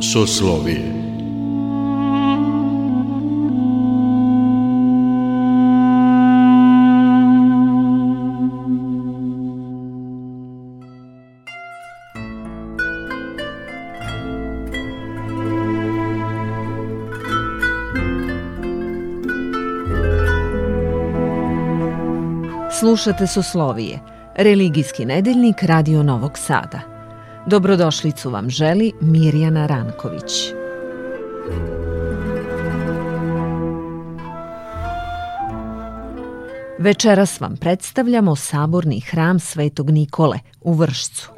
Soslovije Slušate Soslovije, religijski nedeljnik Radio Novog Sada. Dobrodošlicu vam želi Mirjana Ranković. Večeras vam predstavljamo saborni hram Svetog Nikole u Vršcu.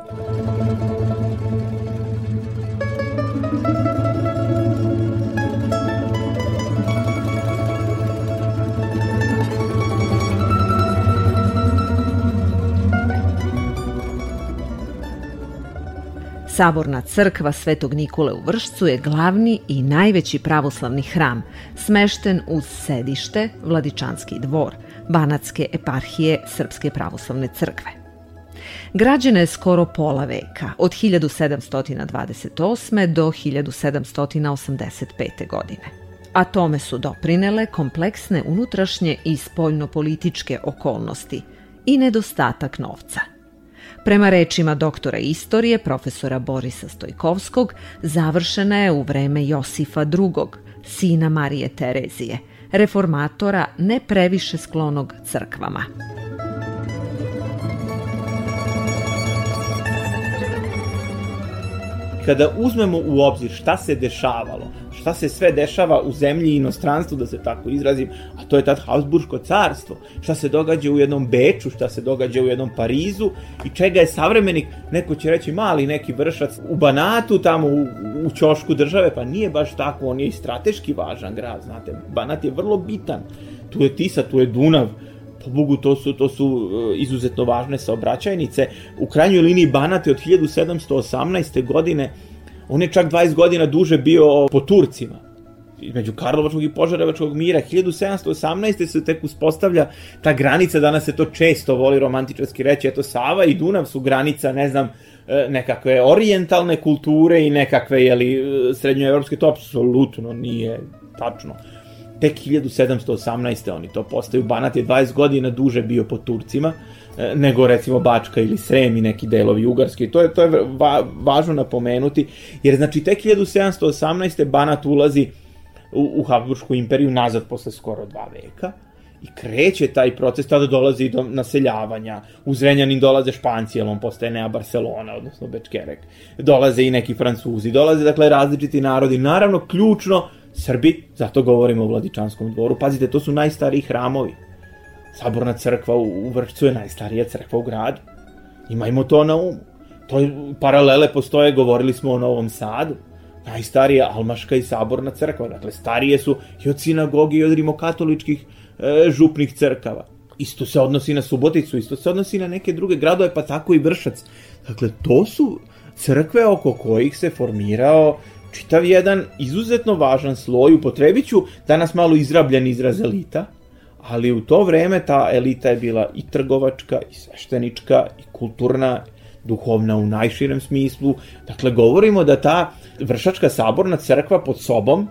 Saborna crkva Svetog Nikole u Vršcu je glavni i najveći pravoslavni hram, smešten uz sedište Vladičanski dvor, Banatske eparhije Srpske pravoslavne crkve. Građena je skoro pola veka, od 1728. do 1785. godine. A tome su doprinele kompleksne unutrašnje i spoljnopolitičke okolnosti i nedostatak novca – Prema rečima doktora istorije profesora Borisa Stojkovskog, završena je u vreme Josifa II, sina Marije Terezije, reformatora ne previše sklonog crkvama. Kada uzmemo u obzir šta se dešavalo šta se sve dešava u zemlji i inostranstvu, da se tako izrazim, a to je tad Habsburgsko carstvo, šta se događa u jednom Beču, šta se događa u jednom Parizu i čega je savremenik, neko će reći mali neki vršac u Banatu, tamo u, u ćošku države, pa nije baš tako, on je i strateški važan grad, znate, Banat je vrlo bitan, tu je Tisa, tu je Dunav, po Bogu, to su, to su e, izuzetno važne saobraćajnice. U krajnjoj liniji Banat je od 1718. godine On je čak 20 godina duže bio po Turcima između Karlovačkog i Požarevačkog mira. 1718. se tek uspostavlja ta granica, danas se to često voli romantičarski reći, eto Sava i Dunav su granica, ne znam, e, nekakve orijentalne kulture i nekakve, jeli, e, srednjoevropske, to apsolutno nije tačno. Tek 1718. oni to postaju. Banat je 20 godina duže bio po Turcima, E, nego recimo Bačka ili Srem i neki delovi Ugarske. To je, to je va, važno napomenuti, jer znači tek 1718. Banat ulazi u, u Habsburgsku imperiju nazad posle skoro dva veka i kreće taj proces, tada dolazi do naseljavanja, u Zrenjanin dolaze Španci, jer on postaje Nea Barcelona, odnosno Bečkerek, dolaze i neki Francuzi, dolaze dakle različiti narodi, naravno ključno Srbi, zato govorimo o Vladičanskom dvoru, pazite, to su najstariji hramovi, Saborna crkva u Vršcu je najstarija crkva u gradu. Imajmo to na umu. To je, paralele postoje, govorili smo o Novom Sadu. Najstarija Almaška i Saborna crkva. Dakle, starije su i od sinagogi i od rimokatoličkih e, župnih crkava. Isto se odnosi na Suboticu, isto se odnosi na neke druge gradove, pa tako i Vršac. Dakle, to su crkve oko kojih se formirao čitav jedan izuzetno važan sloj, upotrebit ću danas malo izrabljen izraz elita, ali u to vreme ta elita je bila i trgovačka, i sveštenička, i kulturna, duhovna u najširem smislu. Dakle, govorimo da ta vršačka saborna crkva pod sobom,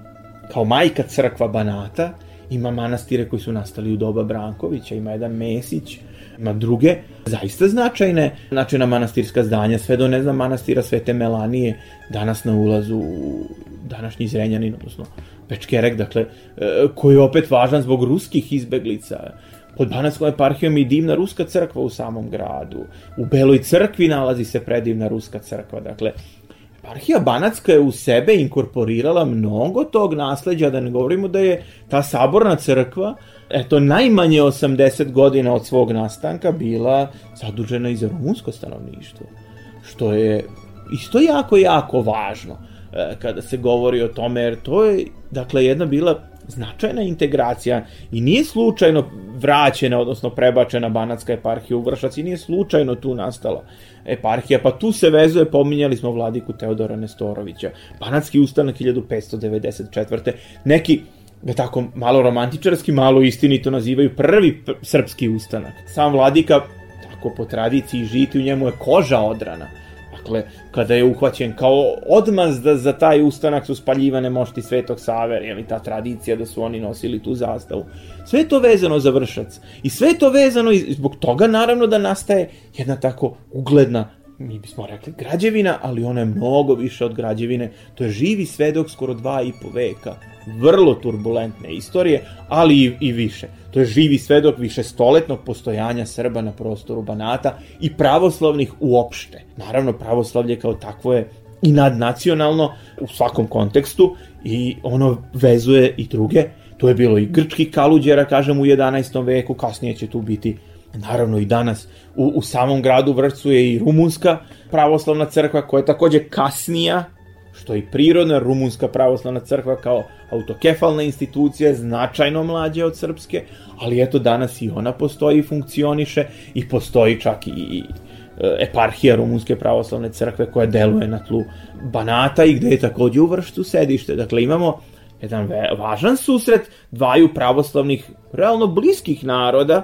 kao majka crkva Banata, ima manastire koji su nastali u doba Brankovića, ima jedan Mesić, ima druge, zaista značajne, značajna manastirska zdanja, sve do, ne znam, manastira Svete Melanije, danas na ulazu u današnji Zrenjanin, odnosno Pečkerek, dakle, e, koji je opet važan zbog ruskih izbeglica. Pod Banatskom eparhijom i divna ruska crkva u samom gradu. U Beloj crkvi nalazi se predivna ruska crkva. Dakle, eparhija Banatska je u sebe inkorporirala mnogo tog nasleđa, da ne govorimo da je ta saborna crkva, eto, najmanje 80 godina od svog nastanka bila zadužena i za rumunsko stanovništvo. Što je isto jako, jako važno. E, kada se govori o tome, jer to je, dakle, jedna bila značajna integracija i nije slučajno vraćena, odnosno prebačena Banatska eparhija u Vršac i nije slučajno tu nastala eparhija, pa tu se vezuje, pominjali smo vladiku Teodora Nestorovića, Banatski ustanak 1594. Neki da tako malo romantičarski, malo istinito nazivaju prvi srpski ustanak. Sam vladika, tako po tradiciji žiti u njemu je koža odrana. Dakle, kada je uhvaćen kao odmaz da za taj ustanak su spaljivane mošti Svetog Save, je li ta tradicija da su oni nosili tu zastavu. Sve to vezano za vršac. I sve to vezano i zbog toga naravno da nastaje jedna tako ugledna mi bismo rekli građevina, ali ona je mnogo više od građevine. To je živi svedok skoro dva i po veka. Vrlo turbulentne istorije, ali i, i više. To je živi svedok više stoletnog postojanja Srba na prostoru Banata i pravoslavnih uopšte. Naravno, pravoslavlje kao takvo je i nadnacionalno u svakom kontekstu i ono vezuje i druge. To je bilo i grčki kaluđera, kažem, u 11. veku, kasnije će tu biti Naravno i danas u, u samom gradu Vršcu je i rumunska pravoslavna crkva koja je takođe kasnija, što je i prirodna rumunska pravoslavna crkva kao autokefalna institucija, značajno mlađa od srpske, ali eto danas i ona postoji i funkcioniše i postoji čak i, i e, eparhija Rumunske pravoslavne crkve koja deluje na tlu Banata i gde je takođe u Vršcu sedište. Dakle, imamo jedan važan susret dvaju pravoslavnih, realno bliskih naroda,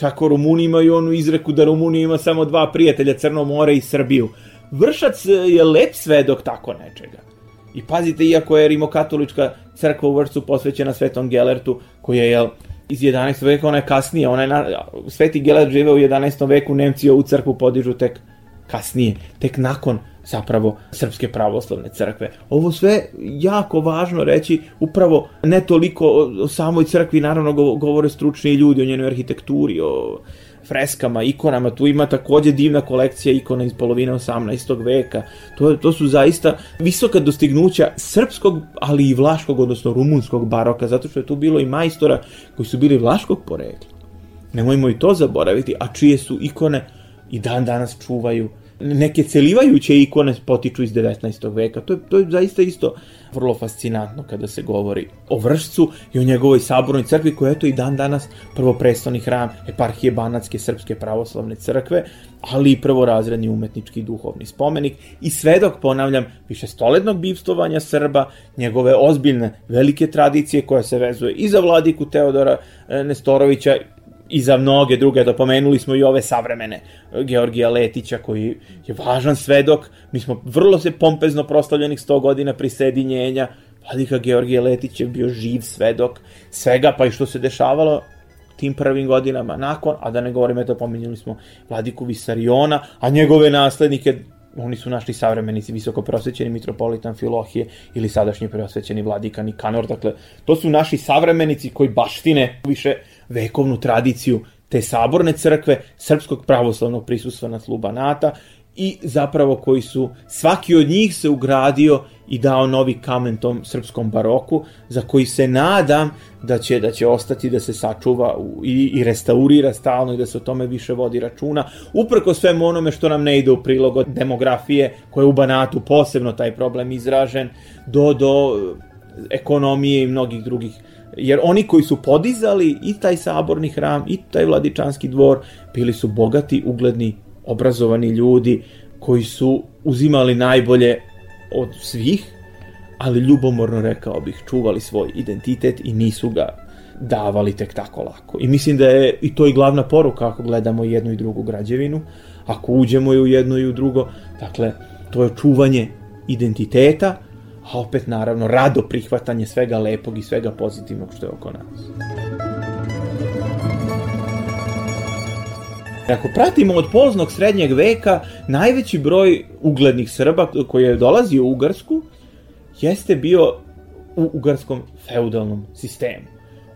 Tako Rumuni imaju onu izreku da Rumunija ima samo dva prijatelja, Crno more i Srbiju. Vršac je lep svedok tako nečega. I pazite, iako je rimokatolička crkva u Vršcu posvećena Svetom Gelertu, koji je iz 11. veka, ona je kasnije, ona je na, Sveti Gelert žive u 11. veku, Nemci ovu crkvu podižu tek kasnije, tek nakon zapravo Srpske pravoslavne crkve. Ovo sve jako važno reći, upravo ne toliko o samoj crkvi, naravno govore stručni ljudi o njenoj arhitekturi, o freskama, ikonama, tu ima takođe divna kolekcija ikona iz polovine 18. veka. To, to su zaista visoka dostignuća srpskog, ali i vlaškog, odnosno rumunskog baroka, zato što je tu bilo i majstora koji su bili vlaškog porekla. Nemojmo i to zaboraviti, a čije su ikone i dan danas čuvaju neke celivajuće ikone potiču iz 19. veka. To je, to je zaista isto vrlo fascinantno kada se govori o Vršcu i o njegovoj sabornoj crkvi koja je to i dan danas prvoprestoni hram eparhije Banatske srpske pravoslavne crkve, ali i prvorazredni umetnički duhovni spomenik i svedok, ponavljam, više stolednog bivstovanja Srba, njegove ozbiljne velike tradicije koja se vezuje i za vladiku Teodora e, Nestorovića i za mnoge druge, da pomenuli smo i ove savremene Georgija Letića koji je važan svedok, mi smo vrlo se pompezno proslavljenih 100 godina prisedinjenja, Vladika Georgije Letić je bio živ svedok svega, pa i što se dešavalo tim prvim godinama nakon, a da ne govorimo, eto pomenuli smo Vladiku Visariona, a njegove naslednike oni su našli savremenici visoko prosvećeni mitropolitan Filohije ili sadašnji preosvećeni vladika Nikanor, dakle to su naši savremenici koji baštine više vekovnu tradiciju te saborne crkve, srpskog pravoslavnog prisustva na tlu Banata i zapravo koji su, svaki od njih se ugradio i dao novi kamen tom srpskom baroku, za koji se nadam da će da će ostati da se sačuva i, i restaurira stalno i da se o tome više vodi računa, uprko svemu onome što nam ne ide u prilog od demografije, koja je u Banatu posebno taj problem izražen, do, do ekonomije i mnogih drugih jer oni koji su podizali i taj saborni hram i taj vladičanski dvor bili su bogati, ugledni, obrazovani ljudi koji su uzimali najbolje od svih, ali ljubomorno rekao bih, čuvali svoj identitet i nisu ga davali tek tako lako. I mislim da je i to i glavna poruka ako gledamo jednu i drugu građevinu, ako uđemo i u jedno i u drugo, dakle, to je čuvanje identiteta, a opet naravno rado prihvatanje svega lepog i svega pozitivnog što je oko nas. Ako pratimo od poznog srednjeg veka, najveći broj uglednih Srba koji je dolazio u Ugarsku jeste bio u ugarskom feudalnom sistemu.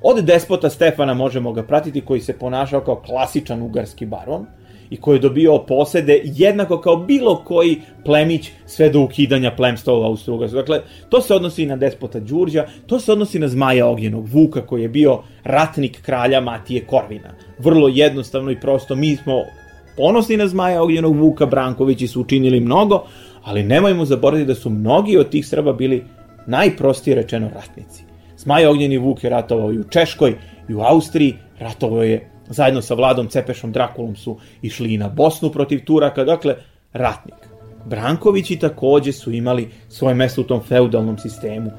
Od despota Stefana možemo ga pratiti koji se ponašao kao klasičan ugarski baron – i koji je dobio posede jednako kao bilo koji plemić sve do ukidanja plemstva u austro Dakle, to se odnosi na despota Đurđa, to se odnosi na zmaja ognjenog Vuka koji je bio ratnik kralja Matije Korvina. Vrlo jednostavno i prosto mi smo ponosni na zmaja ognjenog Vuka, Brankovići su učinili mnogo, ali nemojmo zaboraviti da su mnogi od tih Srba bili najprostije rečeno ratnici. Zmaj ognjeni Vuk je ratovao i u Češkoj, i u Austriji, ratovao je zajedno sa Vladom Cepešom Drakulom su išli i na Bosnu protiv Turaka, dakle, ratnik. Brankovići takođe su imali svoje mesto u tom feudalnom sistemu.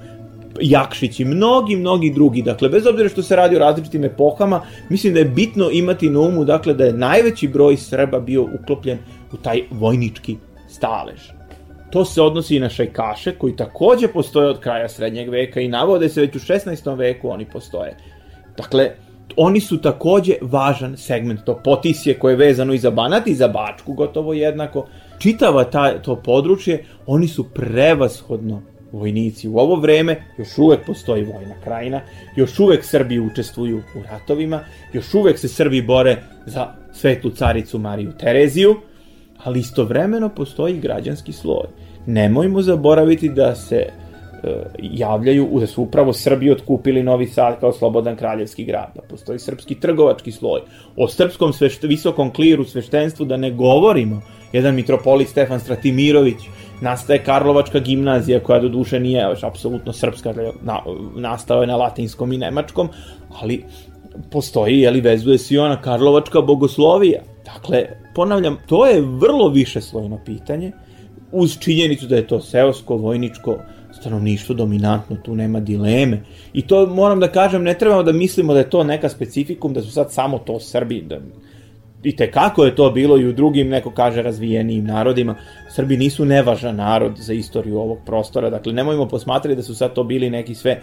Jakšić i mnogi, mnogi drugi. Dakle, bez obzira što se radi o različitim epohama, mislim da je bitno imati na umu dakle, da je najveći broj Srba bio uklopljen u taj vojnički stalež. To se odnosi i na šajkaše, koji takođe postoje od kraja srednjeg veka i navode se već u 16. veku oni postoje. Dakle, oni su takođe važan segment, to potisje koje je vezano i za Banat i za Bačku gotovo jednako. Čitava ta, to područje, oni su prevashodno vojnici. U ovo vreme još uvek postoji vojna krajina, još uvek Srbi učestvuju u ratovima, još uvek se Srbi bore za svetu caricu Mariju Tereziju, ali istovremeno postoji građanski sloj. Nemojmo zaboraviti da se javljaju da su upravo Srbi otkupili Novi Sad kao slobodan kraljevski grad, da postoji srpski trgovački sloj. O srpskom svešt, visokom kliru, sveštenstvu da ne govorimo. Jedan mitropolit Stefan Stratimirović, nastaje Karlovačka gimnazija koja do duše nije još apsolutno srpska, na, nastao je na latinskom i nemačkom, ali postoji, jeli, vezuje se i ona Karlovačka bogoslovija. Dakle, ponavljam, to je vrlo više slojno pitanje, uz činjenicu da je to seosko, vojničko, stanovništvo dominantno, tu nema dileme. I to moram da kažem, ne trebamo da mislimo da je to neka specifikum, da su sad samo to Srbi, da i te kako je to bilo i u drugim, neko kaže, razvijenijim narodima. Srbi nisu nevažan narod za istoriju ovog prostora, dakle, nemojmo posmatrati da su sad to bili neki sve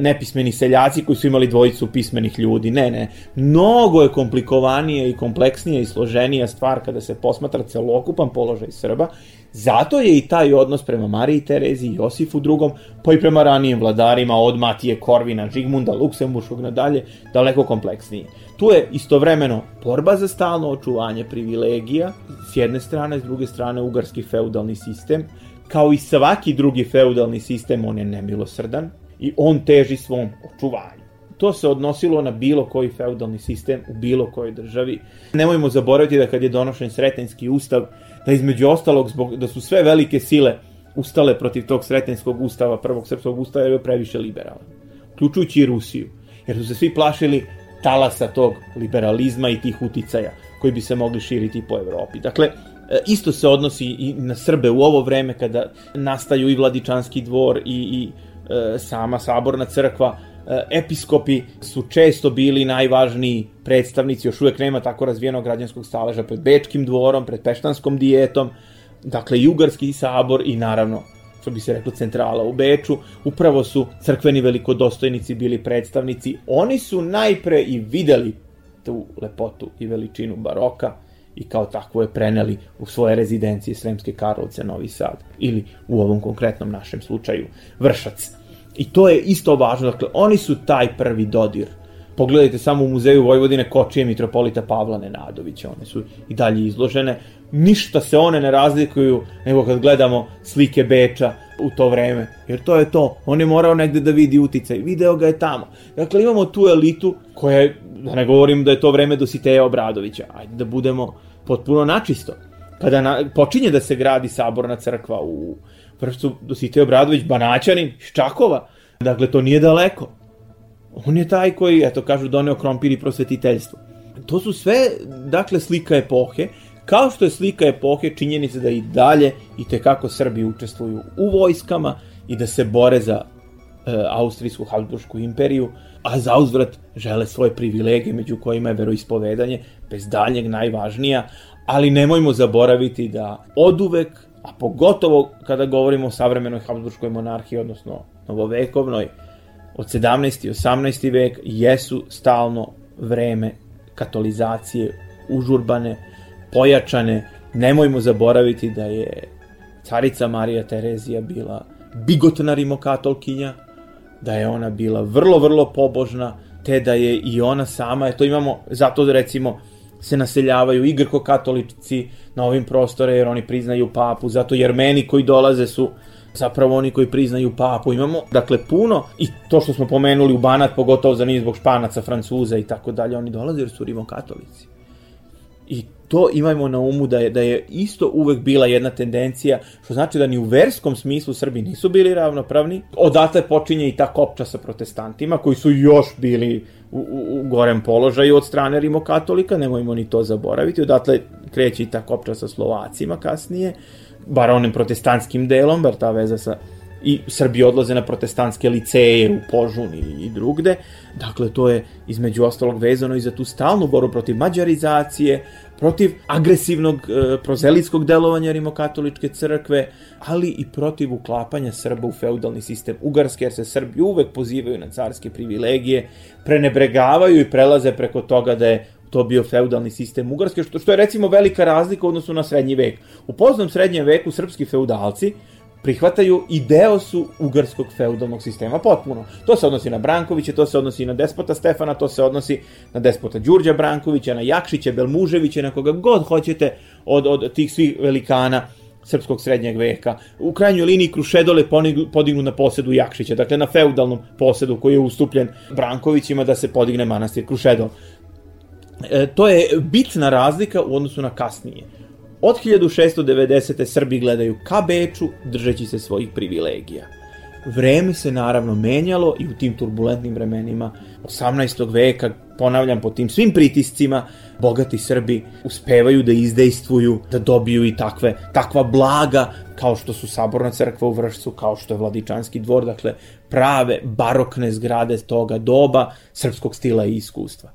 nepismeni seljaci koji su imali dvojicu pismenih ljudi. Ne, ne. Mnogo je komplikovanije i kompleksnije i složenija stvar kada se posmatra celokupan položaj Srba. Zato je i taj odnos prema Mariji Terezi, Josifu II, pa i prema ranijim vladarima od Matije Korvina, Žigmunda, Luksemburškog nadalje, daleko kompleksniji. Tu je istovremeno borba za stalno očuvanje privilegija, s jedne strane, s druge strane ugarski feudalni sistem, kao i svaki drugi feudalni sistem, on je nemilosrdan, i on teži svom očuvanju. To se odnosilo na bilo koji feudalni sistem u bilo kojoj državi. Nemojmo zaboraviti da kad je donošen Sretenski ustav, da između ostalog, zbog, da su sve velike sile ustale protiv tog Sretenskog ustava, prvog srpskog ustava, jer je previše liberalan. Uključujući i Rusiju. Jer su se svi plašili talasa tog liberalizma i tih uticaja koji bi se mogli širiti po Evropi. Dakle, e, isto se odnosi i na Srbe u ovo vreme kada nastaju i Vladičanski dvor i, i E, sama saborna crkva, episkopi su često bili najvažniji predstavnici, još uvek nema tako razvijenog građanskog staleža pred Bečkim dvorom, pred Peštanskom dijetom, dakle i Ugarski sabor i naravno što bi se reklo centrala u Beču, upravo su crkveni velikodostojnici bili predstavnici. Oni su najpre i videli tu lepotu i veličinu baroka i kao takvo je preneli u svoje rezidencije Sremske Karlovce, Novi Sad ili u ovom konkretnom našem slučaju Vršac. I to je isto važno, dakle, oni su taj prvi dodir. Pogledajte samo u muzeju Vojvodine kočije mitropolita Pavla Nenadovića, one su i dalje izložene. Ništa se one ne razlikuju nego kad gledamo slike Beča u to vreme, jer to je to. On je morao negde da vidi uticaj, video ga je tamo. Dakle, imamo tu elitu koja je, da ne govorim da je to vreme Dositeja Obradovića, ajde da budemo potpuno načisto. Kada na, počinje da se gradi saborna crkva u Prvo Dositej Obradović, Banaćanin, iz Čakova. Dakle, to nije daleko. On je taj koji, eto, kažu, doneo krompir i prosvetiteljstvo. To su sve, dakle, slika epohe, kao što je slika epohe činjenica da i dalje i te kako Srbi učestvuju u vojskama i da se bore za e, Austrijsku Habsburgsku imperiju, a za uzvrat žele svoje privilegije među kojima je veroispovedanje, bez daljnjeg najvažnija, ali nemojmo zaboraviti da oduvek a pogotovo kada govorimo o savremenoj Habsburgskoj monarhiji, odnosno novovekovnoj, od 17. i 18. vek jesu stalno vreme katolizacije, užurbane, pojačane. Nemojmo zaboraviti da je carica Marija Terezija bila bigotna rimokatolkinja, da je ona bila vrlo, vrlo pobožna, te da je i ona sama, to imamo, zato recimo se naseljavaju i grko-katolici na ovim prostore jer oni priznaju papu, zato jer meni koji dolaze su zapravo oni koji priznaju papu. Imamo, dakle, puno i to što smo pomenuli u Banat, pogotovo za njih zbog Španaca, Francuza i tako dalje, oni dolaze jer su rimokatolici. I to imajmo na umu da je, da je isto uvek bila jedna tendencija, što znači da ni u verskom smislu Srbi nisu bili ravnopravni. Odatle počinje i ta kopča sa protestantima, koji su još bili u, u, u gorem položaju od strane rimokatolika, nemojmo ni to zaboraviti. Odatle kreće i ta kopča sa Slovacima kasnije, bar onim protestantskim delom, bar ta veza sa i Srbi odlaze na protestantske liceje u Požun i, drugde. Dakle, to je između ostalog vezano i za tu stalnu boru protiv mađarizacije, protiv agresivnog e, prozelitskog delovanja rimokatoličke crkve, ali i protiv uklapanja Srba u feudalni sistem Ugarske, jer se Srbi uvek pozivaju na carske privilegije, prenebregavaju i prelaze preko toga da je to bio feudalni sistem Ugarske, što, što je recimo velika razlika u odnosu na srednji vek. U poznom srednjem veku srpski feudalci prihvataju i deo su ugarskog feudalnog sistema potpuno. To se odnosi na Brankovića, to se odnosi na despota Stefana, to se odnosi na despota Đurđa Brankovića, na Jakšića, Belmuževića, na koga god hoćete od, od tih svih velikana srpskog srednjeg veka. U krajnjoj liniji Krušedole podignu na posedu Jakšića, dakle na feudalnom posedu koji je ustupljen Brankovićima da se podigne manastir Krušedol. E, to je bitna razlika u odnosu na kasnije. Od 1690. Srbi gledaju ka Beču, držeći se svojih privilegija. Vreme se naravno menjalo i u tim turbulentnim vremenima 18. veka, ponavljam, po tim svim pritiscima, bogati Srbi uspevaju da izdejstvuju, da dobiju i takve, takva blaga kao što su Saborna crkva u Vršcu, kao što je Vladičanski dvor, dakle prave barokne zgrade toga doba srpskog stila i iskustva.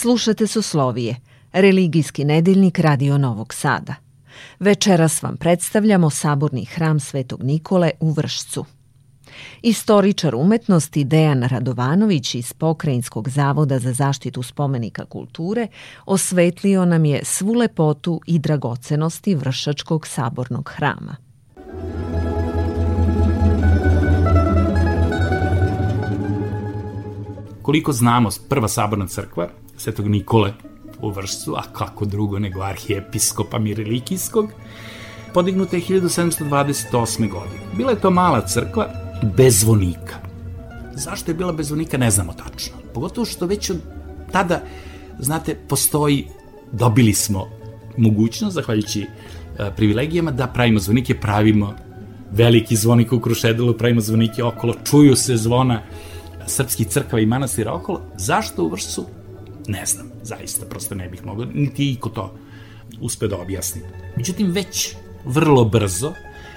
Slušate Soslovije, religijski nedeljnik Radio Novog Sada. Večeras vam predstavljamo saborni hram Svetog Nikole u Vršcu. Istoričar umetnosti Dejan Radovanović iz Pokrajinskog zavoda za zaštitu spomenika kulture osvetlio nam je svu lepotu i dragocenosti Vršačkog sabornog hrama. Koliko znamo, prva saborna crkva Svetog Nikole u Vršcu, a kako drugo nego arhijepiskopa Mirilikijskog, podignuta je 1728. godine. Bila je to mala crkva bez zvonika. Zašto je bila bez zvonika ne znamo tačno. Pogotovo što već od tada, znate, postoji, dobili smo mogućnost, zahvaljujući e, privilegijama, da pravimo zvonike, pravimo veliki zvonik u Krušedelu, pravimo zvonike okolo, čuju se zvona srpskih crkva i manastira okolo. Zašto u Vršcu? Ne znam, zaista, prosto ne bih mogao, niti iko to uspe da objasni. Međutim, već vrlo brzo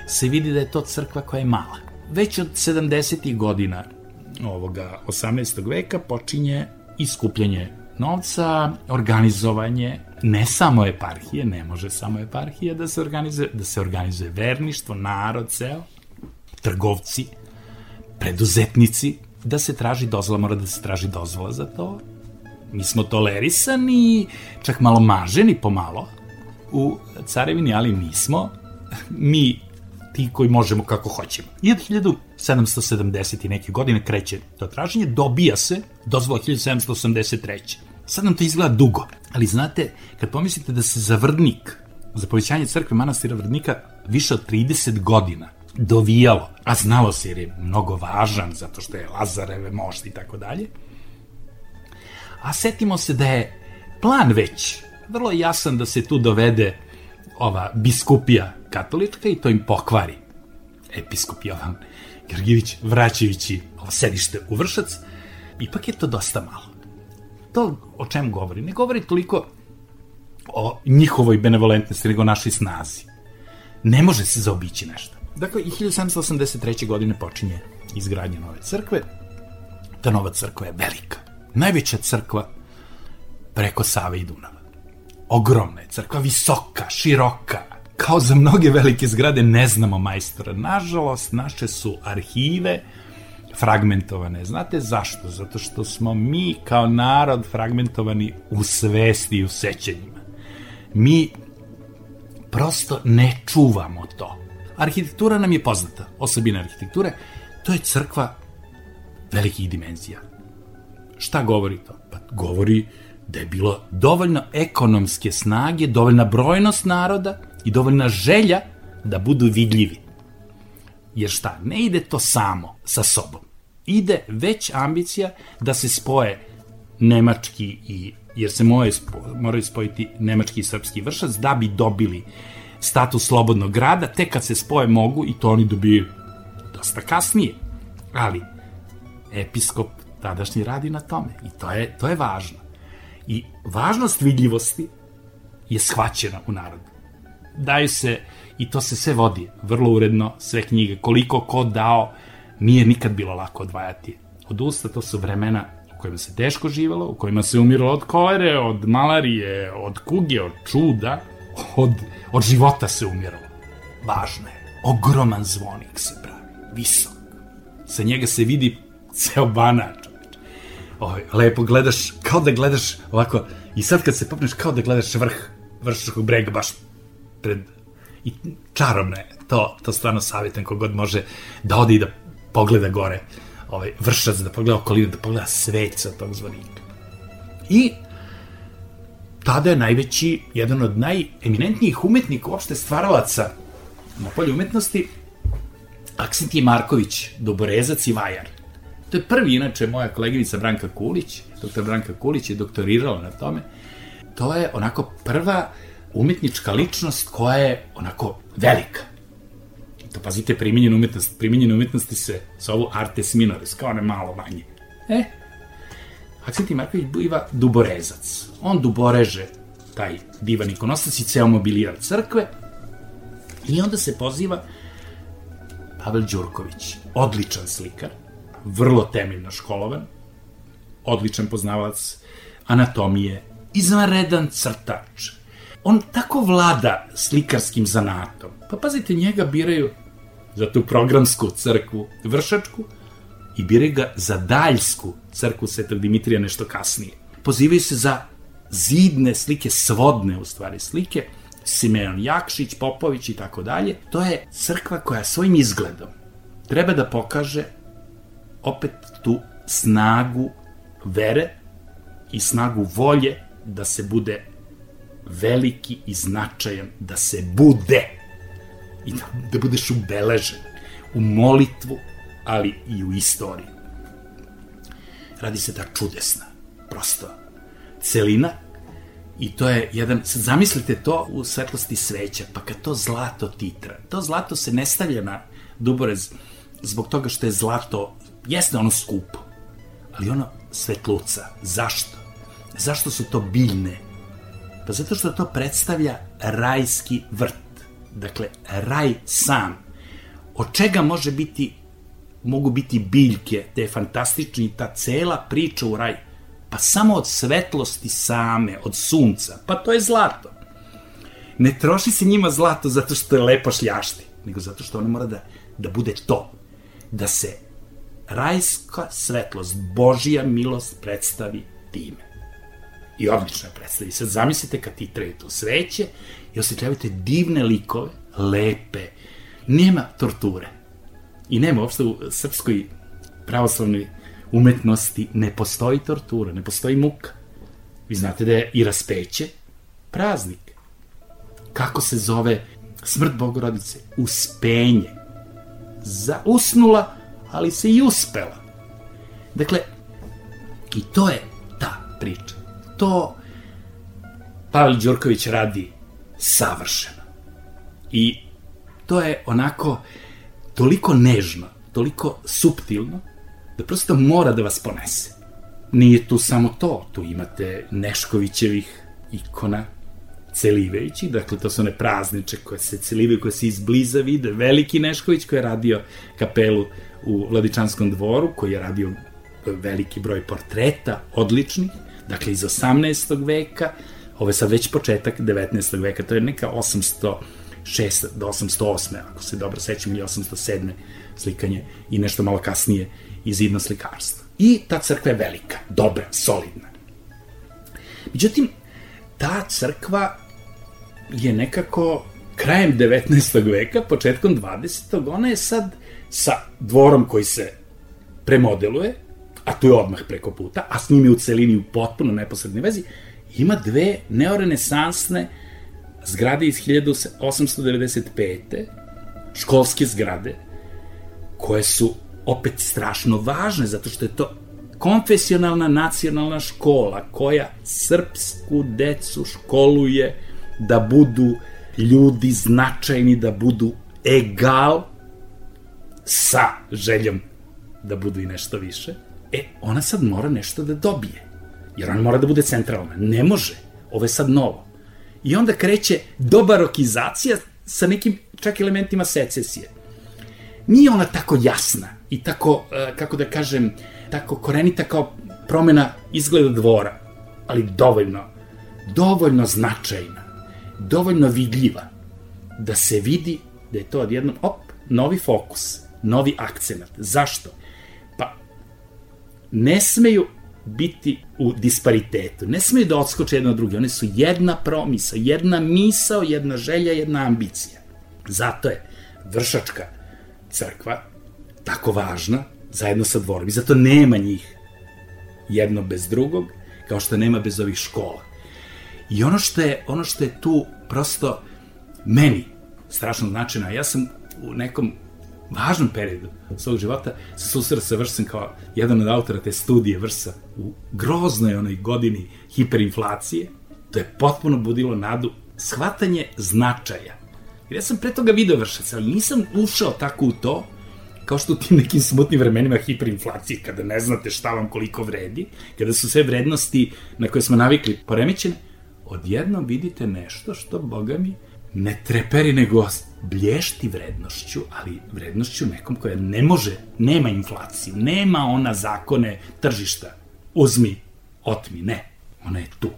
se vidi da je to crkva koja je mala. Već od 70. godina ovoga 18. veka počinje iskupljanje novca, organizovanje ne samo eparhije, ne može samo eparhija da se organizuje, da se organizuje verništvo, narod ceo, trgovci, preduzetnici, da se traži dozvola, mora da se traži dozvola za to, Mi smo tolerisani, čak malo maženi pomalo u carevini, ali nismo mi ti koji možemo kako hoćemo. I od 1770. i neke godine kreće to traženje, dobija se dozvola 1783. Sad nam to izgleda dugo, ali znate, kad pomislite da se za Vrdnik, za povećanje crkve manastira Vrdnika, više od 30 godina dovijalo, a znalo se jer je mnogo važan, zato što je Lazareve mošt i tako dalje, a setimo se da je plan već vrlo jasan da se tu dovede ova biskupija katolička i to im pokvari episkop Jovan Georgijević vraćajući ovo sedište u Vršac, ipak je to dosta malo. To o čem govori? Ne govori toliko o njihovoj benevolentnosti, nego o našoj snazi. Ne može se zaobići nešto. Dakle, i 1783. godine počinje izgradnja nove crkve. Ta nova crkva je velika. Najveća crkva preko Save i Dunava. Ogromna je crkva, visoka, široka. Kao za mnoge velike zgrade ne znamo majstora. Nažalost, naše su arhive fragmentovane. Znate zašto? Zato što smo mi kao narod fragmentovani u svesti i u sećanjima. Mi prosto ne čuvamo to. Arhitektura nam je poznata, osobina arhitekture, to je crkva velikih dimenzija. Šta govori to? Pa govori da je bilo dovoljno ekonomske snage, dovoljna brojnost naroda i dovoljna želja da budu vidljivi. Jer šta, ne ide to samo sa sobom. Ide već ambicija da se spoje nemački i jer se moraju, moraju spojiti nemački i srpski vršac da bi dobili status slobodnog grada, te kad se spoje mogu i to oni dobiju dosta kasnije. Ali, episkop tadašnji radi na tome i to je, to je važno. I važnost vidljivosti je shvaćena u narodu. Daju se, i to se sve vodi vrlo uredno, sve knjige, koliko ko dao, nije nikad bilo lako odvajati. Od usta to su vremena u kojima se teško živalo, u kojima se umiralo od kolere, od malarije, od kuge, od čuda, od, od života se umiralo. Važno je. Ogroman zvonik se pravi, visok. Sa njega se vidi ceo banač. Oj, lepo gledaš, kao da gledaš ovako, i sad kad se popneš, kao da gledaš vrh vršačkog brega, baš pred... I čarobno je, to, to stvarno savjetam kogod može da ode i da pogleda gore ovaj, vršac, da pogleda okolinu, da pogleda sveca tog zvonika. I tada je najveći, jedan od najeminentnijih umetnika, uopšte stvaralaca na polju umetnosti, Aksentije Marković, Doborezac i Vajar. To je prvi, inače, moja koleginica Branka Kulić, doktor Branka Kulić je doktorirala na tome. To je onako prva umetnička ličnost koja je onako velika. To pazite, primenjena umetnost, primenjena umetnosti se zovu artes minoris, kao one malo manje. E, Aksentij Marković biva duborezac. On duboreže taj divan ikonostas i ceo mobilijar crkve i onda se poziva Pavel Đurković, odličan slikar, vrlo temeljno školovan, odličan poznavac anatomije, izvanredan crtač. On tako vlada slikarskim zanatom. Pa pazite, njega biraju za tu programsku crkvu Vršačku i biraju ga za daljsku crkvu Svetog Dimitrija nešto kasnije. Pozivaju se za zidne slike, svodne u stvari slike, Simeon Jakšić, Popović i tako dalje. To je crkva koja svojim izgledom treba da pokaže opet tu snagu vere i snagu volje da se bude veliki i značajan, da se bude i da, da budeš ubeležen u molitvu, ali i u istoriji. Radi se ta čudesna, prosto, celina i to je jedan, zamislite to u svetlosti sveća, pa kad to zlato titra, to zlato se ne stavlja na duborez zbog toga što je zlato, jeste ono skupo, ali ono svetluca. Zašto? Zašto su to biljne? Pa zato što to predstavlja rajski vrt. Dakle, raj sam. Od čega može biti mogu biti biljke, te fantastični, ta cela priča u raju. Pa samo od svetlosti same, od sunca. Pa to je zlato. Ne troši se njima zlato zato što je lepo šljašti, nego zato što ono mora da, da bude to. Da se rajska svetlost, Božija milost predstavi time. I odlično je predstavi. Sad zamislite kad ti treje to sveće i osjećavate divne likove, lepe, nema torture I nema uopšte u srpskoj pravoslavnoj umetnosti ne postoji tortura, ne postoji muka. Vi znate da je i raspeće praznik. Kako se zove smrt Bogorodice? Uspenje. Za, usnula, ali se i uspela. Dakle, i to je ta priča. To Pavel Đurković radi savršeno. I to je onako toliko nežno, toliko suptilno, da prosto mora da vas ponese. Nije tu samo to, tu imate Neškovićevih ikona, Celiveći, dakle to su one prazniče koje se celivaju, koje se izbliza vide, veliki Nešković koji je radio kapelu u Vladičanskom dvoru, koji je radio veliki broj portreta, odličnih, dakle iz 18. veka, ovo je sad već početak 19. veka, to je neka 806 do 808. ako se dobro sećam, ili 807. slikanje i nešto malo kasnije iz idno slikarstva. I ta crkva je velika, dobra, solidna. Međutim, ta crkva je nekako krajem 19. veka, početkom 20. ona je sad sa dvorom koji se premodeluje, a tu je odmah preko puta, a s njim je u celini u potpuno neposrednoj vezi, ima dve neorenesansne zgrade iz 1895. školske zgrade, koje su opet strašno važne, zato što je to konfesionalna nacionalna škola koja srpsku decu školuje da budu ljudi značajni, da budu egal sa željom da budu i nešto više, e, ona sad mora nešto da dobije. Jer ona mora da bude centralna. Ne može. Ovo je sad novo. I onda kreće dobarokizacija sa nekim čak elementima secesije. Nije ona tako jasna i tako, e, kako da kažem, tako korenita kao promena izgleda dvora, ali dovoljno, dovoljno značajna, dovoljno vidljiva, da se vidi da je to odjednom, op, novi fokus, novi akcenat. Zašto? Pa, ne smeju biti u disparitetu. Ne smeju da odskoče jedno od druge. One su jedna promisa, jedna misao, jedna želja, jedna ambicija. Zato je Vršačka crkva tako važna zajedno sa dvorom. I zato nema njih jedno bez drugog, kao što nema bez ovih škola. I ono što je, ono što je tu prosto meni strašno značajno, ja sam u nekom važnom periodu svog života se susreo sa Vrsem kao jedan od autora te studije Vrsa u groznoj onoj godini hiperinflacije. To je potpuno budilo nadu shvatanje značaja. Jer ja sam pre toga video Vršac, ali nisam ušao tako u to kao što u tim nekim smutnim vremenima hiperinflacije, kada ne znate šta vam koliko vredi, kada su sve vrednosti na koje smo navikli poremećene, odjednom vidite nešto što, boga mi, ne treperi, nego blješti vrednošću, ali vrednošću nekom koja ne može, nema inflaciju, nema ona zakone tržišta. Uzmi, otmi, ne. Ona je tu.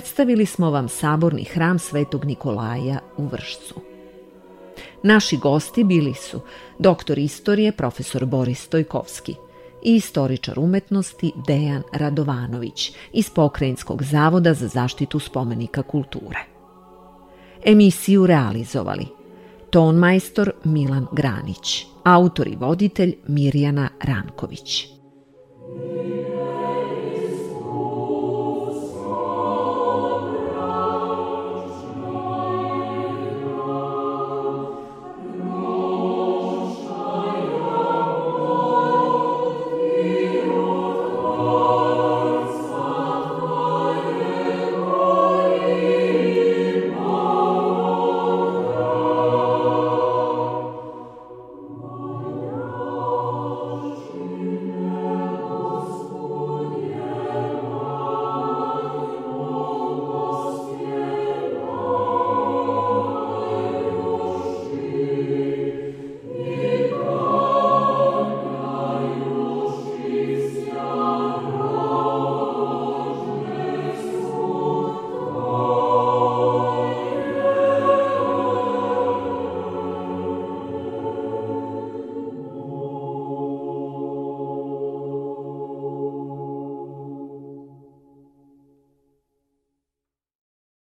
Predstavili smo vam saborni hram Svetog Nikolaja u Vršcu. Naši gosti bili su doktor istorije profesor Boris Stojkovski i istoričar umetnosti Dejan Radovanović iz Pokrajinskog zavoda za zaštitu spomenika kulture. Emisiju realizovali ton majstor Milan Granić, autor i voditelj Mirjana Ranković.